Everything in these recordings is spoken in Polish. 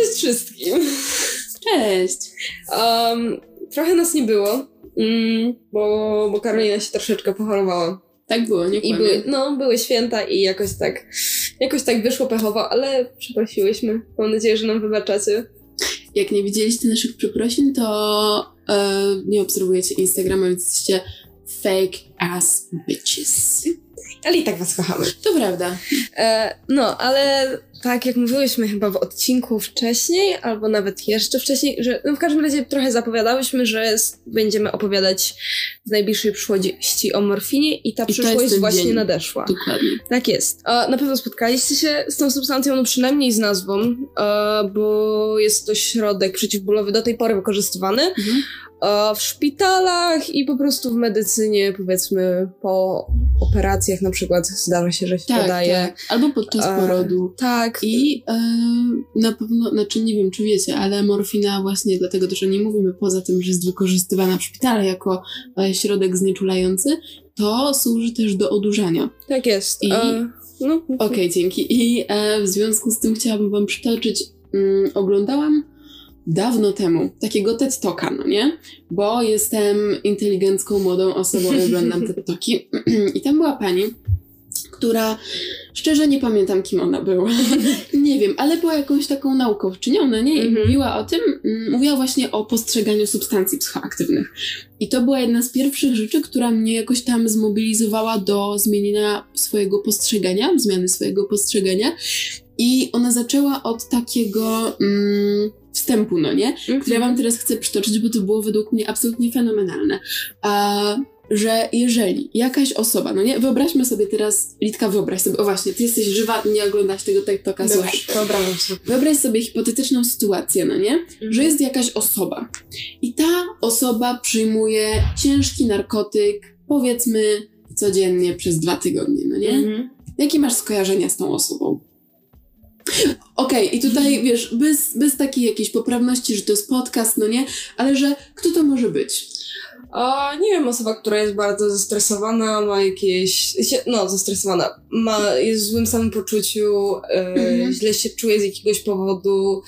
Cześć wszystkim. Cześć. Um, trochę nas nie było, mm, bo, bo Karolina się troszeczkę pochorowała. Tak było, nie I były, no, były święta i jakoś tak, jakoś tak wyszło pechowo, ale przeprosiłyśmy. Mam nadzieję, że nam wybaczacie. Jak nie widzieliście naszych przeprosin, to e, nie obserwujecie Instagrama, więc jesteście fake ass bitches. Ale i tak was kochamy. To prawda. E, no, ale tak jak mówiłyśmy chyba w odcinku wcześniej, albo nawet jeszcze wcześniej, że no w każdym razie trochę zapowiadałyśmy, że będziemy opowiadać w najbliższej przyszłości o morfinie i ta to przyszłość właśnie dzień. nadeszła. Dokładnie. Tak jest. Na pewno spotkaliście się z tą substancją, no przynajmniej z nazwą, bo jest to środek przeciwbólowy do tej pory wykorzystywany Mhm. w szpitalach i po prostu w medycynie, powiedzmy po operacjach na przykład zdarza się, że się Tak, podaje. tak. Albo podczas E, porodu. Tak. I e, na pewno, znaczy nie wiem, czy wiecie, ale morfina właśnie dlatego też o niej mówimy, poza tym, że jest wykorzystywana w szpitalu jako e, środek znieczulający, to służy też do odurzania. Tak jest. I- E, no, Okej, dzięki. I e, w związku z tym chciałabym wam przytoczyć, mm, oglądałam dawno temu takiego TED Talka, no nie? Bo jestem inteligencką, młodą osobą i oglądam TED Talki. I tam była pani, która, szczerze nie pamiętam kim ona była. nie wiem, ale była jakąś taką naukowczynią, no nie? I Mhm. mówiła o tym, mm, mówiła właśnie o postrzeganiu substancji psychoaktywnych. I to była jedna z pierwszych rzeczy, która mnie jakoś tam zmobilizowała do zmienienia swojego postrzegania, zmiany swojego postrzegania. I ona zaczęła od takiego mm, wstępu, no nie? Mhm. Które ja wam teraz chcę przytoczyć, bo to było według mnie absolutnie fenomenalne. A, że jeżeli jakaś osoba, no nie, wyobraźmy sobie teraz, Litka, wyobraź sobie, o właśnie, ty jesteś żywa, nie oglądasz tego TikToka, Dobrze, słuchasz. wyobrażam sobie. Wyobraź sobie hipotetyczną sytuację, no nie? że jest jakaś osoba i ta osoba przyjmuje ciężki narkotyk, powiedzmy codziennie przez dwa tygodnie, no nie? Mhm. Jakie masz skojarzenia z tą osobą? Okej, i tutaj wiesz, bez, bez takiej jakiejś poprawności, że to jest podcast, no nie, ale że kto to może być? A, nie wiem, osoba, która jest bardzo zestresowana, ma jakieś. No, zestresowana. Ma, jest w złym samopoczuciu, e, Mhm. źle się czuje z jakiegoś powodu,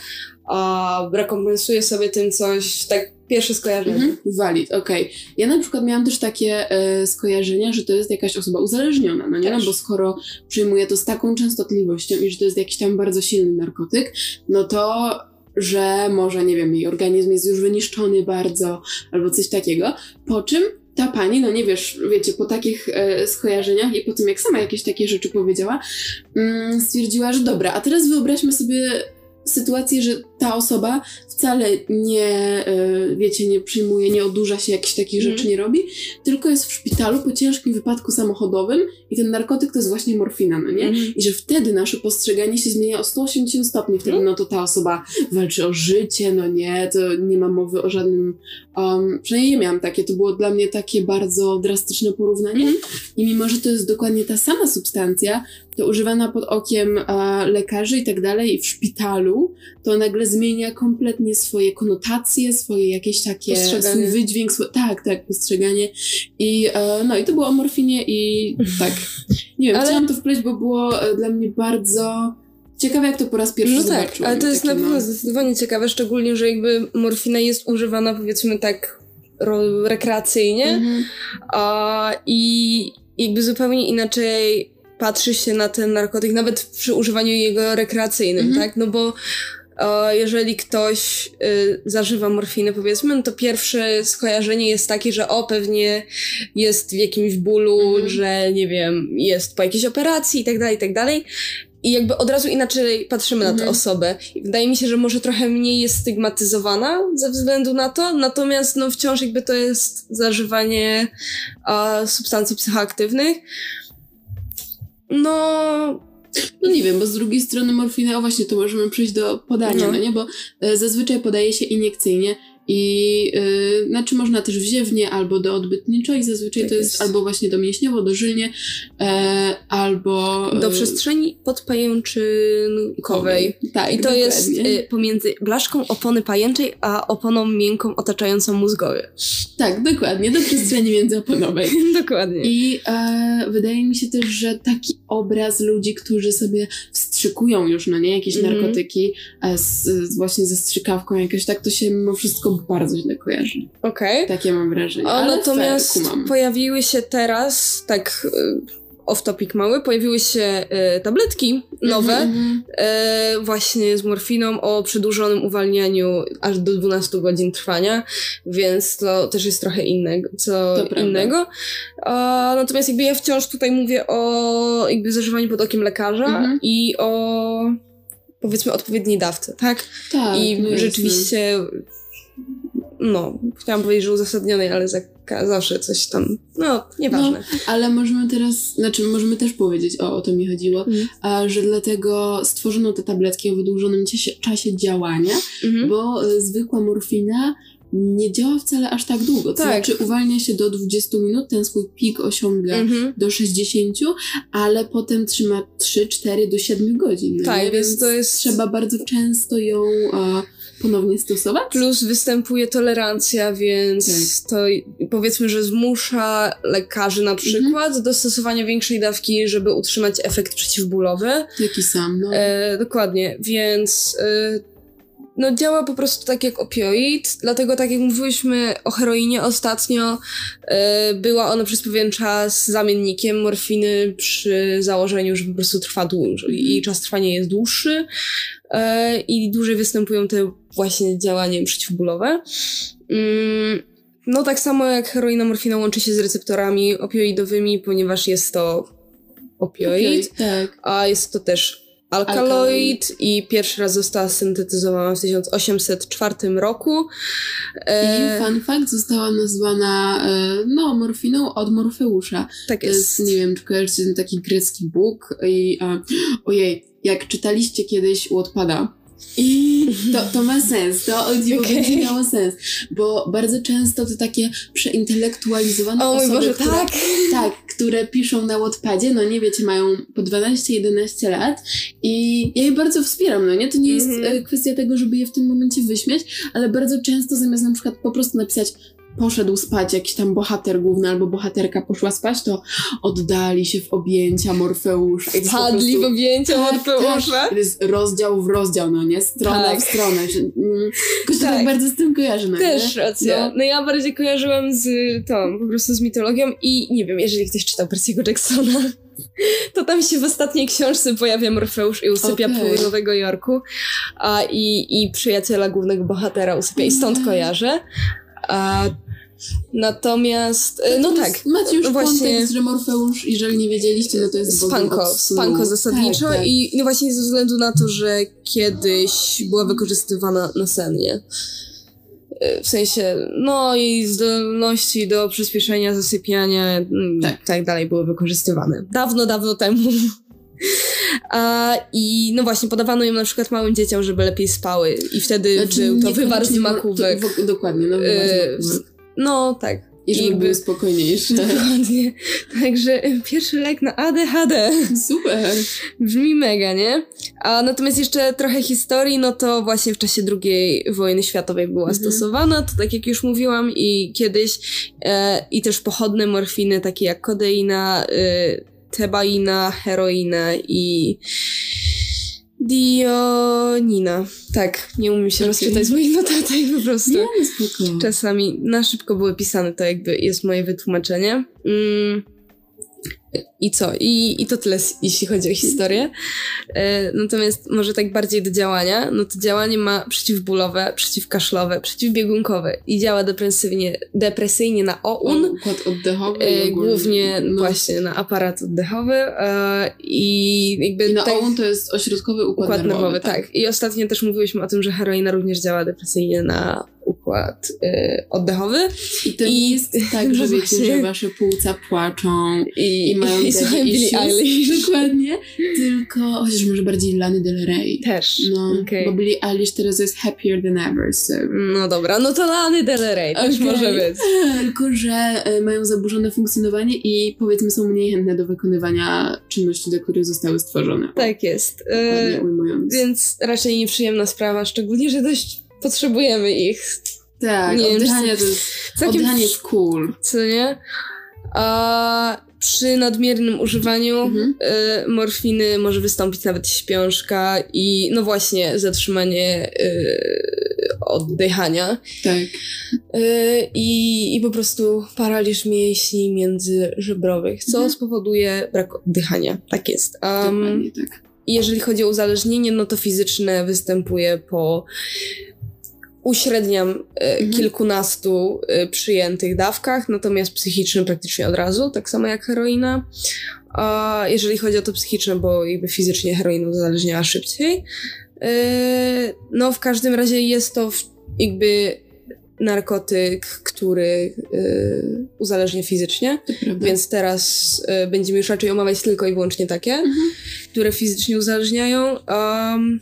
a rekompensuje sobie tym coś. Tak, pierwsze skojarzenie. Mhm. Valid, okej. Ja na przykład miałam też takie e, skojarzenia, że to jest jakaś osoba uzależniona, no nie? No bo skoro przyjmuje to z taką częstotliwością i że to jest jakiś tam bardzo silny narkotyk, no to że może, nie wiem, jej organizm jest już wyniszczony bardzo albo coś takiego, po czym ta pani, no nie wiesz, wiecie, po takich e, skojarzeniach i po tym, jak sama jakieś takie rzeczy powiedziała, mm, stwierdziła, że dobra, a teraz wyobraźmy sobie sytuację, że ta osoba wcale nie, e, wiecie, nie przyjmuje, nie odurza się, jakichś takich Mhm. rzeczy nie robi, tylko jest w szpitalu po ciężkim wypadku samochodowym i ten narkotyk to jest właśnie morfina, no nie? Mhm. I że wtedy nasze postrzeganie się zmienia o 180 stopni. Wtedy no to ta osoba walczy o życie, no nie, to nie ma mowy o żadnym... Um, przynajmniej ja miałam takie, to było dla mnie takie bardzo drastyczne porównanie. Mhm. I mimo, że to jest dokładnie ta sama substancja, to używana pod okiem e, lekarzy i tak dalej i w szpitalu, to nagle zmienia kompletnie swoje konotacje, swoje jakieś takie, Postrzeganie. swój wydźwięk, swo- tak, tak, postrzeganie. I e, no i to było o morfinie i tak. Nie wiem, Ale- chciałam to wpleść, bo było e, dla mnie bardzo ciekawe, jak to po raz pierwszy No tak, ale to jest na Takie, pewno no. zdecydowanie ciekawe, szczególnie, że jakby morfina jest używana powiedzmy tak ro- rekreacyjnie Mhm. a, i jakby zupełnie inaczej patrzy się na ten narkotyk, nawet przy używaniu jego rekreacyjnym, Mhm. tak? No bo jeżeli ktoś y, zażywa morfinę, powiedzmy, no to pierwsze skojarzenie jest takie, że o, pewnie jest w jakimś bólu, Mhm. że nie wiem, jest po jakiejś operacji i tak dalej, i tak dalej. I jakby od razu inaczej patrzymy na tę Mhm. osobę. I wydaje mi się, że może trochę mniej jest stygmatyzowana ze względu na to, natomiast no wciąż jakby to jest zażywanie a, substancji psychoaktywnych. No, No nie wiem, bo z drugiej strony morfina, o właśnie, to możemy przejść do podania, No. no, nie? Bo e, zazwyczaj podaje się iniekcyjnie i yy, znaczy można też wziewnie albo do odbytniczo i zazwyczaj Tak to jest, jest. albo właśnie do mięśniowo, dożylnie, e, albo... Do e, przestrzeni podpajęczynkowej. Tak, I to jest dokładnie. y, pomiędzy blaszką opony pajęczej, a oponą miękką otaczającą mózgowy. Tak, dokładnie, do przestrzeni międzyoponowej. Dokładnie. I e, wydaje mi się też, że taki obraz ludzi, którzy sobie wstrzykują już, no nie, jakieś Mhm. narkotyki e, z, właśnie ze strzykawką jakoś, tak to się mimo wszystko bardzo źle kojarzy. Okej. Takie mam wrażenie. A Ale natomiast fair, kumam. pojawiły się teraz, tak y, off-topic mały, pojawiły się y, tabletki nowe, Mhm, mhm. e, właśnie z morfiną o przedłużonym uwalnianiu aż do 12 godzin trwania, więc to też jest trochę innego, co To innego. A, natomiast jakby ja wciąż tutaj mówię o jakby zażywaniu pod okiem lekarza Mhm. i o powiedzmy odpowiedniej dawce, tak? Tak, I no jasne. No, chciałam powiedzieć, że uzasadnionej, ale za, zawsze coś tam, no, nieważne. Ale możemy teraz, znaczy możemy też powiedzieć, o, o to mi chodziło, Mhm. a, że dlatego stworzono te tabletki o wydłużonym czasie, czasie działania, Mhm. bo y, zwykła morfina nie działa wcale aż tak długo. To Tak. znaczy uwalnia się do 20 minut, ten swój pik osiąga Mhm. do 60, ale potem trzyma 3, 4 do 7 godzin. no Tak, nie? więc to jest- Trzeba bardzo często ją e, ponownie stosować. Plus występuje tolerancja, więc to powiedzmy, że zmusza lekarzy na przykład do stosowania większej dawki, żeby utrzymać efekt przeciwbólowy. Taki sam, no. E, dokładnie, więc e, no działa po prostu tak jak opioid, dlatego tak jak mówiłyśmy o heroinie ostatnio, e, była ona przez pewien czas zamiennikiem morfiny przy założeniu, że po prostu trwa dłużej i czas trwania jest dłuższy e, i dłużej występują te właśnie działania przeciwbólowe. Mm, no tak samo jak heroina morfina łączy się z receptorami opioidowymi, ponieważ jest to opioid, Okej, tak. a jest to też alkaloid i pierwszy raz została syntetyzowana w 1804 roku. E, I fun fact, została nazwana e, no, morfiną od Morfeusza. tak To jest, jest. nie wiem, czy kojarzycie ten taki grecki bóg i a, ojej, jak czytaliście kiedyś Wattpada, i to, to ma sens, to o dziwo Okej. będzie miało sens, bo bardzo często to takie przeintelektualizowane O osoby, Boże, które, tak! tak, które piszą na Wattpadzie, no nie wiecie, mają po 12-11 lat i ja je bardzo wspieram, no nie? To nie jest Mhm. e, kwestia tego, żeby je w tym momencie wyśmiać, ale bardzo często zamiast na przykład po prostu napisać poszedł spać jakiś tam bohater główny albo bohaterka poszła spać, to oddali się w objęcia Morfeusza. I to jest po Padli w objęcia tak, Morfeusza. tak. To jest rozdział w rozdział, no nie? Strona Tak. w stronę. Mm, jakoś to Tak. tak bardzo z tym kojarzy, no Też nie? racja. No. No. ja bardziej kojarzyłam z tą, po prostu z mitologią i nie wiem, jeżeli ktoś czytał Percy'ego Jacksona, to tam się w ostatniej książce pojawia Morfeusz i usypia Okej. pół Nowego Jorku a, i, i przyjaciela głównego bohatera usypia i stąd kojarzę. A, natomiast, e, no tak, Macie już no kontekst, właśnie- że Morfeusz, jeżeli nie wiedzieliście, no to jest Spanko, spanko zasadniczo Tak, tak. i no właśnie ze względu na to, że kiedyś była wykorzystywana na sennie. E, W sensie, no jej zdolności do przyspieszenia zasypiania mm, Tak. tak dalej były wykorzystywane. Dawno, dawno temu. A, I no właśnie, podawano ją na przykład małym dzieciom, żeby lepiej spały i wtedy Znaczy, był to wywar z makówek. to w- Dokładnie, no wywar E, z makówek. No tak. I żeby jakby- były spokojniejsze. Dokładnie. Także pierwszy lek na ADHD. Super. Brzmi mega, nie? A natomiast jeszcze trochę historii, no to właśnie w czasie II wojny światowej była Mhm. stosowana, to tak jak już mówiłam i kiedyś e, i też pochodne morfiny takie jak kodeina, e, tebaina, heroina i dionina. Tak, nie umiem się rozczytać z moich notatek po prostu. Nie, spoko. Czasami na szybko były pisane, to jakby jest moje wytłumaczenie. Mm. I co? I, I to tyle, jeśli chodzi o historię. E, natomiast może tak bardziej do działania, no to działanie ma przeciwbólowe, przeciwkaszlowe, przeciwbiegunkowe i działa depresyjnie, depresyjnie na OUN. Układ oddechowy. E, głównie no. właśnie na aparat oddechowy e, i jakby I na tak, OUN to jest ośrodkowy układ, układ nerwowy, nerwowy. tak. I ostatnio też mówiłyśmy o tym, że heroina również działa depresyjnie na układ y, oddechowy. I to I- jest tak, no że wiecie, że wasze płuca płaczą I, i mają i słucham Billie. Eilish. Dokładnie. Tylko, chociaż może bardziej Lany Del Rey. Też. No, Okej. bo Billie Eilish teraz jest happier than ever, so... No dobra, no to Lany Del Rey też może być. Tylko, że e, mają zaburzone funkcjonowanie i powiedzmy są mniej chętne do wykonywania czynności, do których zostały stworzone. Tak jest. Ujmując. więc raczej nieprzyjemna sprawa, szczególnie, że dość potrzebujemy ich. tak, nie wiem, oddychanie czy- to Oddychanie jest cool. co nie? A przy nadmiernym używaniu Mhm. y, morfiny może wystąpić nawet śpiążka i no właśnie zatrzymanie y, oddychania Tak. y, i, po prostu paraliż mięśni międzyżebrowych, co Mhm. spowoduje brak oddychania. Tak jest. Um, tak. jeżeli chodzi o uzależnienie, no to fizyczne występuje po uśredniam e, Mhm. kilkunastu e, przyjętych dawkach, natomiast psychiczne praktycznie od razu, tak samo jak heroina. A jeżeli chodzi o to psychiczne, bo jakby fizycznie heroina uzależniała szybciej. E, no w każdym razie jest to jakby narkotyk, który e, uzależnia fizycznie. Więc teraz e, będziemy już raczej omawiać tylko i wyłącznie takie, Mhm. które fizycznie uzależniają. Um,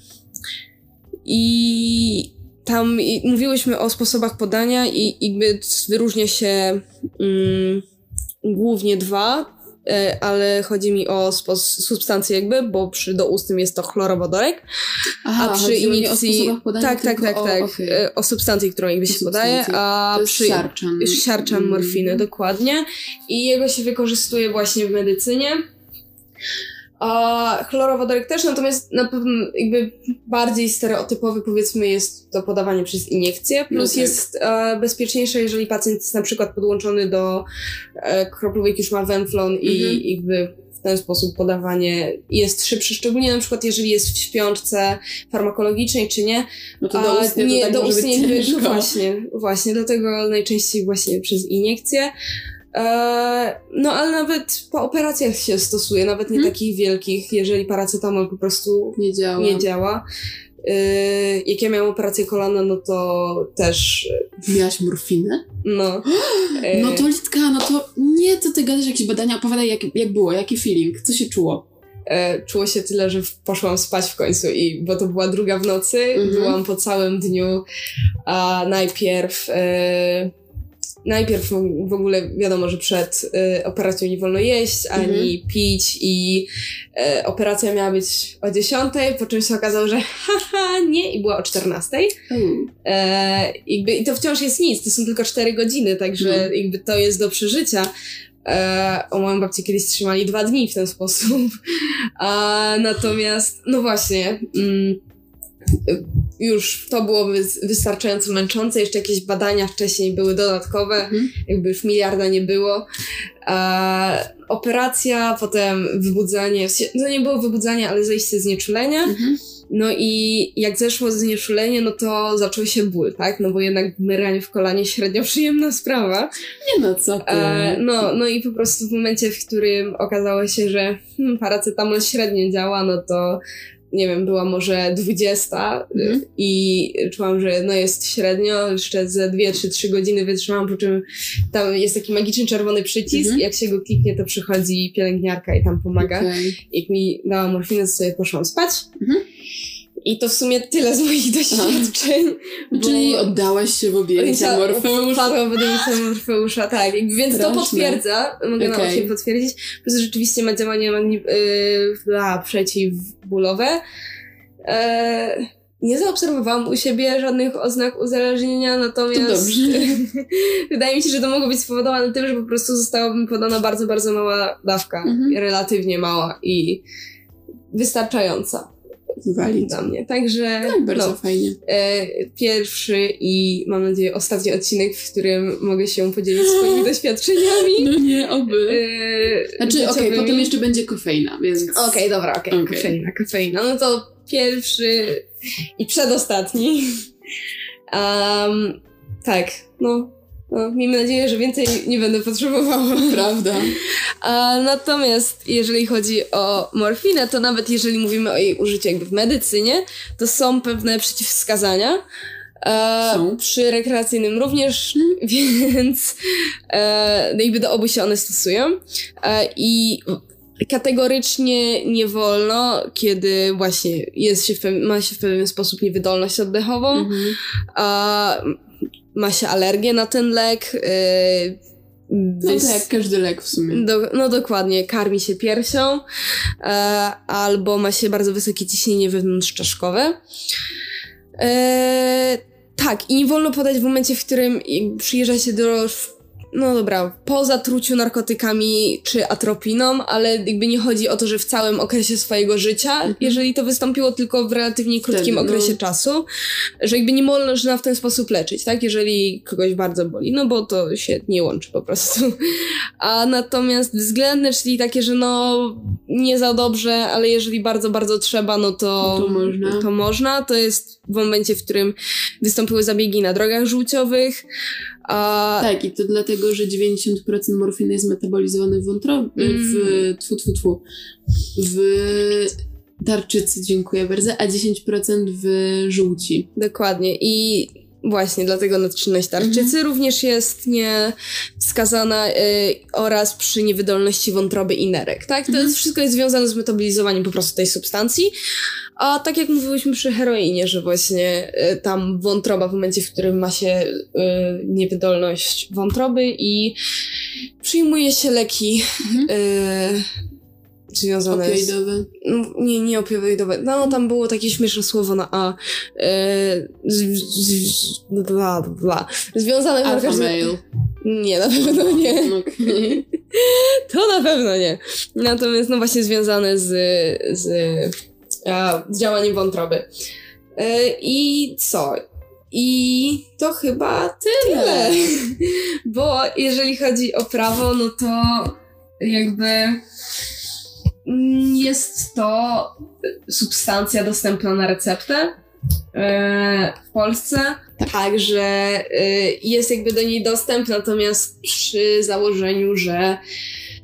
I tam i mówiłyśmy o sposobach podania i jakby wyróżnia się mm, głównie dwa, e, ale chodzi mi o substancje jakby, bo przy doustnym jest to chlorowodorek, Aha, a przy sposobach podania, tak, tak, tak, o, tak. okej. e, O substancji, którą jakby się podaje, substancję. a przy... siarczan. siarczan Mm. morfiny, dokładnie. I jego się wykorzystuje właśnie w medycynie. A chlorowodorek też, natomiast na pewno jakby bardziej stereotypowy powiedzmy jest to podawanie przez iniekcję, plus No tak. jest e, bezpieczniejsze, jeżeli pacjent jest na przykład podłączony do e, kroplówek, już ma Venflon Mhm. i jakby w ten sposób podawanie jest szybsze, szczególnie na przykład jeżeli jest w śpiączce farmakologicznej czy nie, No to do ustnie nie, to tak do ustnie. No właśnie, właśnie, dlatego najczęściej właśnie przez iniekcję. Eee, no ale nawet po operacjach się stosuje, nawet nie Mhm. takich wielkich, jeżeli paracetamol po prostu Nie działa. nie działa. Eee, jak ja miałam operację kolana, no to też, Miałaś morfinę? no. No to Litka, no to nie, to ty gadasz jakieś badania, opowiadaj jak, jak było, jaki feeling, co się czuło? e, czuło się tyle, że poszłam spać w końcu, i, bo to była druga w nocy. Mhm. Byłam po całym dniu, a najpierw. E, najpierw w- ogóle wiadomo, że przed e, operacją nie wolno jeść ani pić, i e, operacja miała być o 10, po czym się okazało, że haha, nie, i była o 14. Mm. E, jakby, I to wciąż jest nic, to są tylko 4 godziny, także No. jakby to jest do przeżycia. E, o moją babcię kiedyś trzymali dwa dni w ten sposób. A, natomiast, no właśnie, mm, już to było wys- wystarczająco męczące. Jeszcze jakieś badania wcześniej były dodatkowe, Mhm. jakby już miliarda nie było. E, operacja, potem wybudzanie, no nie było wybudzania, ale zejście znieczulenia. Mhm. No i jak zeszło znieczulenie, no to zaczął się ból, tak? No bo jednak myranie w kolanie średnio przyjemna sprawa. Nie no, co ty? E, no, no i po prostu w momencie, w którym okazało się, że hmm, paracetamol średnio działa, no to nie wiem, była może 20 Mhm. i czułam, że no jest średnio, jeszcze ze 2 czy 3 godziny wytrzymałam, po czym tam jest taki magiczny czerwony przycisk i jak się go kliknie, to przychodzi pielęgniarka i tam pomaga Okej. jak mi dała morfinę, to sobie poszłam spać. Mhm. I to w sumie tyle z moich doświadczeń. bo- Czyli oddałaś się w objęcia Morfeusza. W objęcia Morfeusza, tak. Więc to Straszne. potwierdza, mogę Okej. oczy potwierdzić. Plus rzeczywiście ma działanie magni- yy, przeciwbólowe. E, nie zaobserwowałam u siebie żadnych oznak uzależnienia, natomiast To wydaje mi się, że to mogło być spowodowane tym, że po prostu została mi podana bardzo, bardzo mała dawka. Mhm. Relatywnie mała i wystarczająca Walić. dla mnie. Także Tak, bardzo no, fajnie. e, pierwszy i mam nadzieję ostatni odcinek, w którym mogę się podzielić swoimi doświadczeniami. No nie, oby. E, Znaczy, okej, życiowymi. potem jeszcze będzie kofeina, więc... Okej, dobra, okej. Okej. Kofeina, kofeina. No to pierwszy i przedostatni. Um, tak, no, no. Miejmy nadzieję, że więcej nie będę potrzebowała. Prawda. A natomiast jeżeli chodzi o morfinę, to nawet jeżeli mówimy o jej użyciu jakby w medycynie, to są pewne przeciwwskazania. E, Są. Przy rekreacyjnym również, więc e, no jakby do obu się one stosują. E, I kategorycznie nie wolno, kiedy właśnie jest się w, ma się w pewien sposób niewydolność oddechową, Mhm. a ma się alergię na ten lek. e, No to jak każdy lek w sumie. do, no dokładnie, karmi się piersią, e, albo ma się bardzo wysokie ciśnienie wewnątrzczaszkowe. E, tak, i nie wolno podać w momencie, w którym przyjeżdża się do. No dobra, po zatruciu narkotykami czy atropiną, ale jakby nie chodzi o to, że w całym okresie swojego życia, jeżeli to wystąpiło tylko w relatywnie krótkim Wtedy, no. okresie czasu, że jakby nie można w ten sposób leczyć, tak? Jeżeli kogoś bardzo boli, no bo to się nie łączy po prostu. A natomiast względne, czyli takie, że no nie za dobrze, ale jeżeli bardzo, bardzo trzeba, no to, To można. To, można. to jest w momencie, w którym wystąpiły zabiegi na drogach żółciowych. A, Tak, i to dlatego, że 90% morfiny jest metabolizowane w wątrobie, w Mm. tfu, tfu, tfu, w tarczycy, dziękuję bardzo, a 10% w żółci. Dokładnie. I właśnie dlatego nadczynność tarczycy Mhm. również jest nie wskazana y, oraz przy niewydolności wątroby i nerek, tak? To Mhm. jest, wszystko jest związane z metabolizowaniem po prostu tej substancji. A tak jak mówiłyśmy przy heroinie, że właśnie y, tam wątroba w momencie, w którym ma się y, niewydolność wątroby i przyjmuje się leki Mhm. y, związane z... Opioidowe. No, nie, nie opioidowe. No, tam było takie śmieszne słowo na A. E, z, z, z, bla, bla. Związane Alpha każdym- male. Nie, na pewno nie. Okej. To na pewno nie. Natomiast, no właśnie związane z, z, z działaniem wątroby. E, I co? I to chyba tyle. Bo jeżeli chodzi o prawo, no to jakby mm, jest to substancja dostępna na receptę e, w Polsce. Także e, jest jakby do niej dostęp, natomiast przy założeniu, że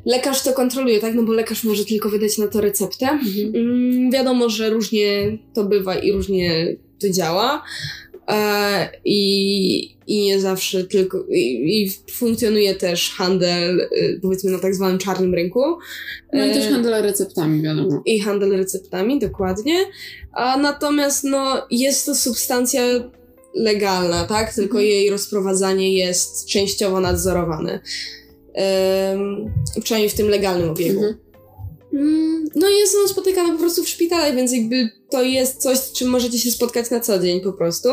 lekarz to kontroluje, tak? No bo lekarz może tylko wydać na to receptę. Mhm. Mm, wiadomo, że różnie to bywa i różnie to działa. E, i, I nie zawsze tylko. I, I funkcjonuje też handel, y, powiedzmy, na tak zwanym czarnym rynku. No i też E, handel receptami, wiadomo. i handel receptami, dokładnie. A natomiast no, jest to substancja legalna, tak? Tylko Mhm. jej rozprowadzanie jest częściowo nadzorowane. Przynajmniej w tym legalnym obiegu. Mhm. Mm, No i jest ono spotykane po prostu w szpitalach, więc jakby to jest coś, z czym możecie się spotkać na co dzień po prostu.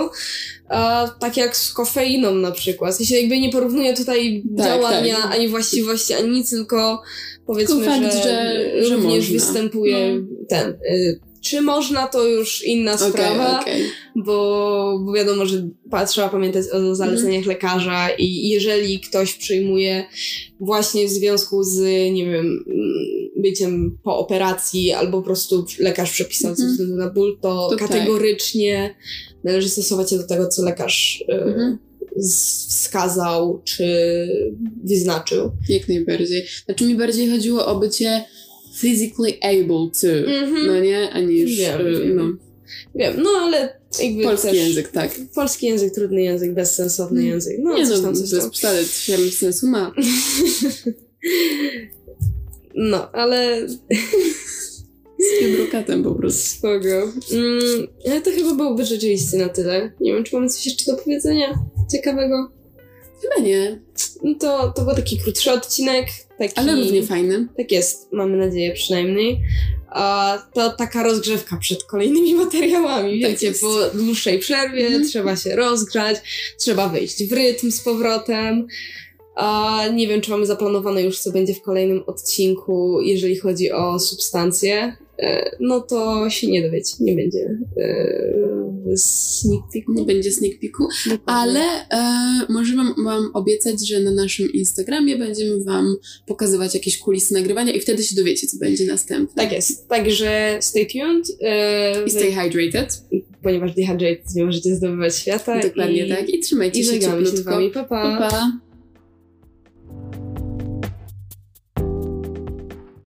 A, tak jak z kofeiną na przykład. Ja się jakby nie porównuję tutaj Tak, działania, tak. ani właściwości, ani nic, tylko powiedzmy, Tylko fakt, że, że- że również można. występuje No. ten. Y, czy można, to już inna sprawa, okej. bo, bo wiadomo, że trzeba pamiętać o zaleceniach Mhm. lekarza i jeżeli ktoś przyjmuje właśnie w związku z, nie wiem, mm, byciem po operacji albo po prostu lekarz przepisał ze Mhm. względu na ból, to, To tak. kategorycznie należy stosować się do tego, co lekarz y, z- wskazał czy wyznaczył. Jak najbardziej. Znaczy mi bardziej chodziło o bycie physically able to, Mhm. no nie? A niż, Wiem, y, no, Wiem, no ale jakby polski też... język, tak. Polski język, trudny język, bezsensowny Mm. język. No, nie coś no, tam, coś tam. bez sensu ma. No, ale Z fibrokatem po prostu. spoko. Mm, ale to chyba byłoby rzeczywiście na tyle. Nie wiem, czy mamy coś jeszcze do powiedzenia ciekawego. Chyba nie, No to, to był taki krótszy odcinek. Taki, ale równie fajny. Tak jest, mamy nadzieję przynajmniej. A to taka rozgrzewka przed kolejnymi materiałami. Tak Wiecie, jest. po dłuższej przerwie Mhm. trzeba się rozgrzać, trzeba wejść w rytm z powrotem. A nie wiem, czy mamy zaplanowane już, co będzie w kolejnym odcinku, jeżeli chodzi o substancje. E, No to się nie dowiecie, nie będzie e, sneak peeku. Nie będzie sneak peeku, ale e, może wam, wam obiecać, że na naszym Instagramie będziemy wam pokazywać jakieś kulisy nagrywania i wtedy się dowiecie, co będzie następne. Tak jest, także stay tuned. e, I stay hydrated. ponieważ dehydrated nie możecie zdobywać świata. Dokładnie i, tak. I trzymajcie I się żegnamy się z cieplutko. wami. Pa, pa. pa. pa.